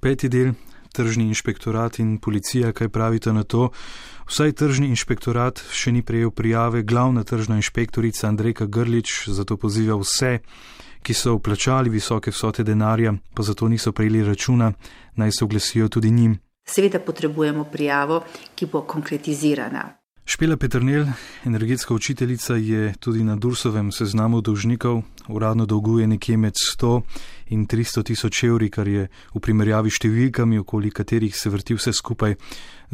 Peti del, tržni inšpektorat in policija, kaj pravite na to? Vsaj tržni inšpektorat še ni prejel prijave, glavna tržna inšpektorica Andrejka Grlič zato poziva vse, ki so vplačali visoke vsote denarja, pa zato niso prejeli računa, naj se oglasijo tudi njim. Seveda potrebujemo prijavo, ki bo konkretizirana. Špela Petrnel, energetska učiteljica, je tudi na Dursovem seznamu dolžnikov, uradno dolguje nekje med 100 in 300 tisoč evri, kar je v primerjavi številkami, okoli katerih se vrti vse skupaj,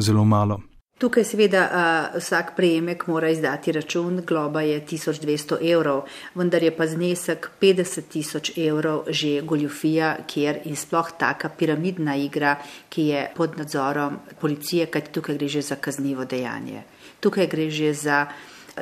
zelo malo. Tukaj seveda uh, vsak prejemek mora izdati račun, globa je 1200 evrov, vendar je pa znesek 50 tisoč evrov že goljufija, kjer in sploh taka piramidna igra, ki je pod nadzorom policije, kajti tukaj gre že za kaznivo dejanje. Tukaj gre že za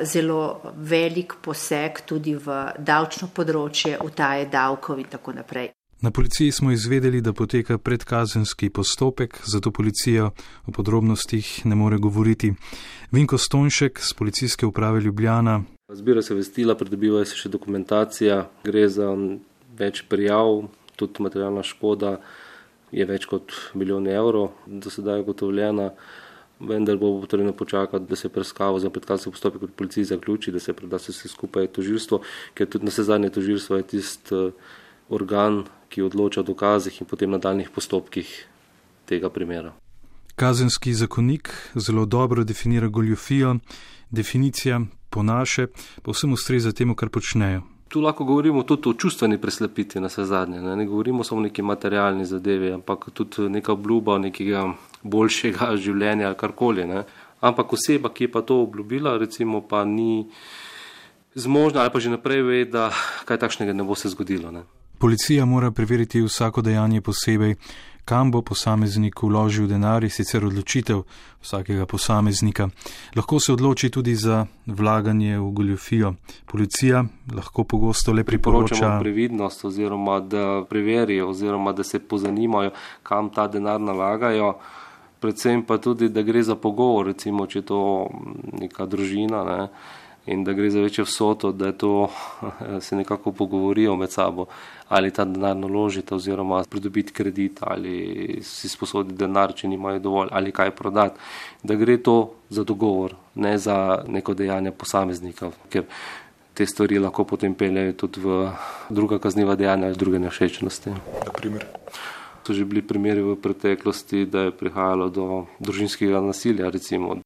zelo velik poseg tudi v davčno področje, utaje davkov in tako naprej. Na policiji smo izvedeli, da poteka predkazenski postopek, zato policija o podrobnostih ne more govoriti. Vinko Stonšek z policijske uprave Ljubljana. Zbira se vestila, pridobiva se še dokumentacija, gre za več prijav, tudi materialna škoda je več kot milijon evrov, do sedaj je gotovljena. Vendar bo potrebno počakati, da se preiskava za predkazenski postopek v policiji zaključi, da se preda vse skupaj tožilstvo, ker tudi na vse zadnje tožilstvo je tisti organ, ki odloča o dokazih in potem nadaljnih postopkih tega primera. Kazenski zakonik zelo dobro definira goljofijo, definicija po naše pa vsem ustreza temu, kar počnejo. Tu lahko govorimo tudi o čustveni preslepiti na vse zadnje. Ne? ne govorimo samo o neki materialni zadevi, ampak tudi neka obljuba nekega boljšega življenja ali karkoli. Ne? Ampak oseba, ki je pa to obljubila, recimo pa ni zmožna ali pa že naprej ve, da kaj takšnega ne bo se zgodilo. Ne? Policija mora preveriti vsako dejanje posebej, kam bo posameznik vložil denar, je sicer odločitev vsakega posameznika. Lahko se odloči tudi za vlaganje v goljofijo. Policija lahko pogosto le priporoča previdnost oziroma da preverijo oziroma da se pozanimajo, kam ta denar nalagajo. Predvsem pa tudi, da gre za pogovor, recimo, če je to neka družina. Ne in da gre za večjo vsoto, da to se nekako pogovorijo med sabo, ali ta denar naložiti oziroma pridobiti kredit ali si sposoditi denar, če nimajo dovolj ali kaj prodati. Da gre to za dogovor, ne za neko dejanje posameznika, ker te stvari lahko potem peljejo tudi v druga kazniva dejanja ali druge nešečnosti. Naprimer. So že bili primeri v preteklosti, da je prihajalo do družinskega nasilja, recimo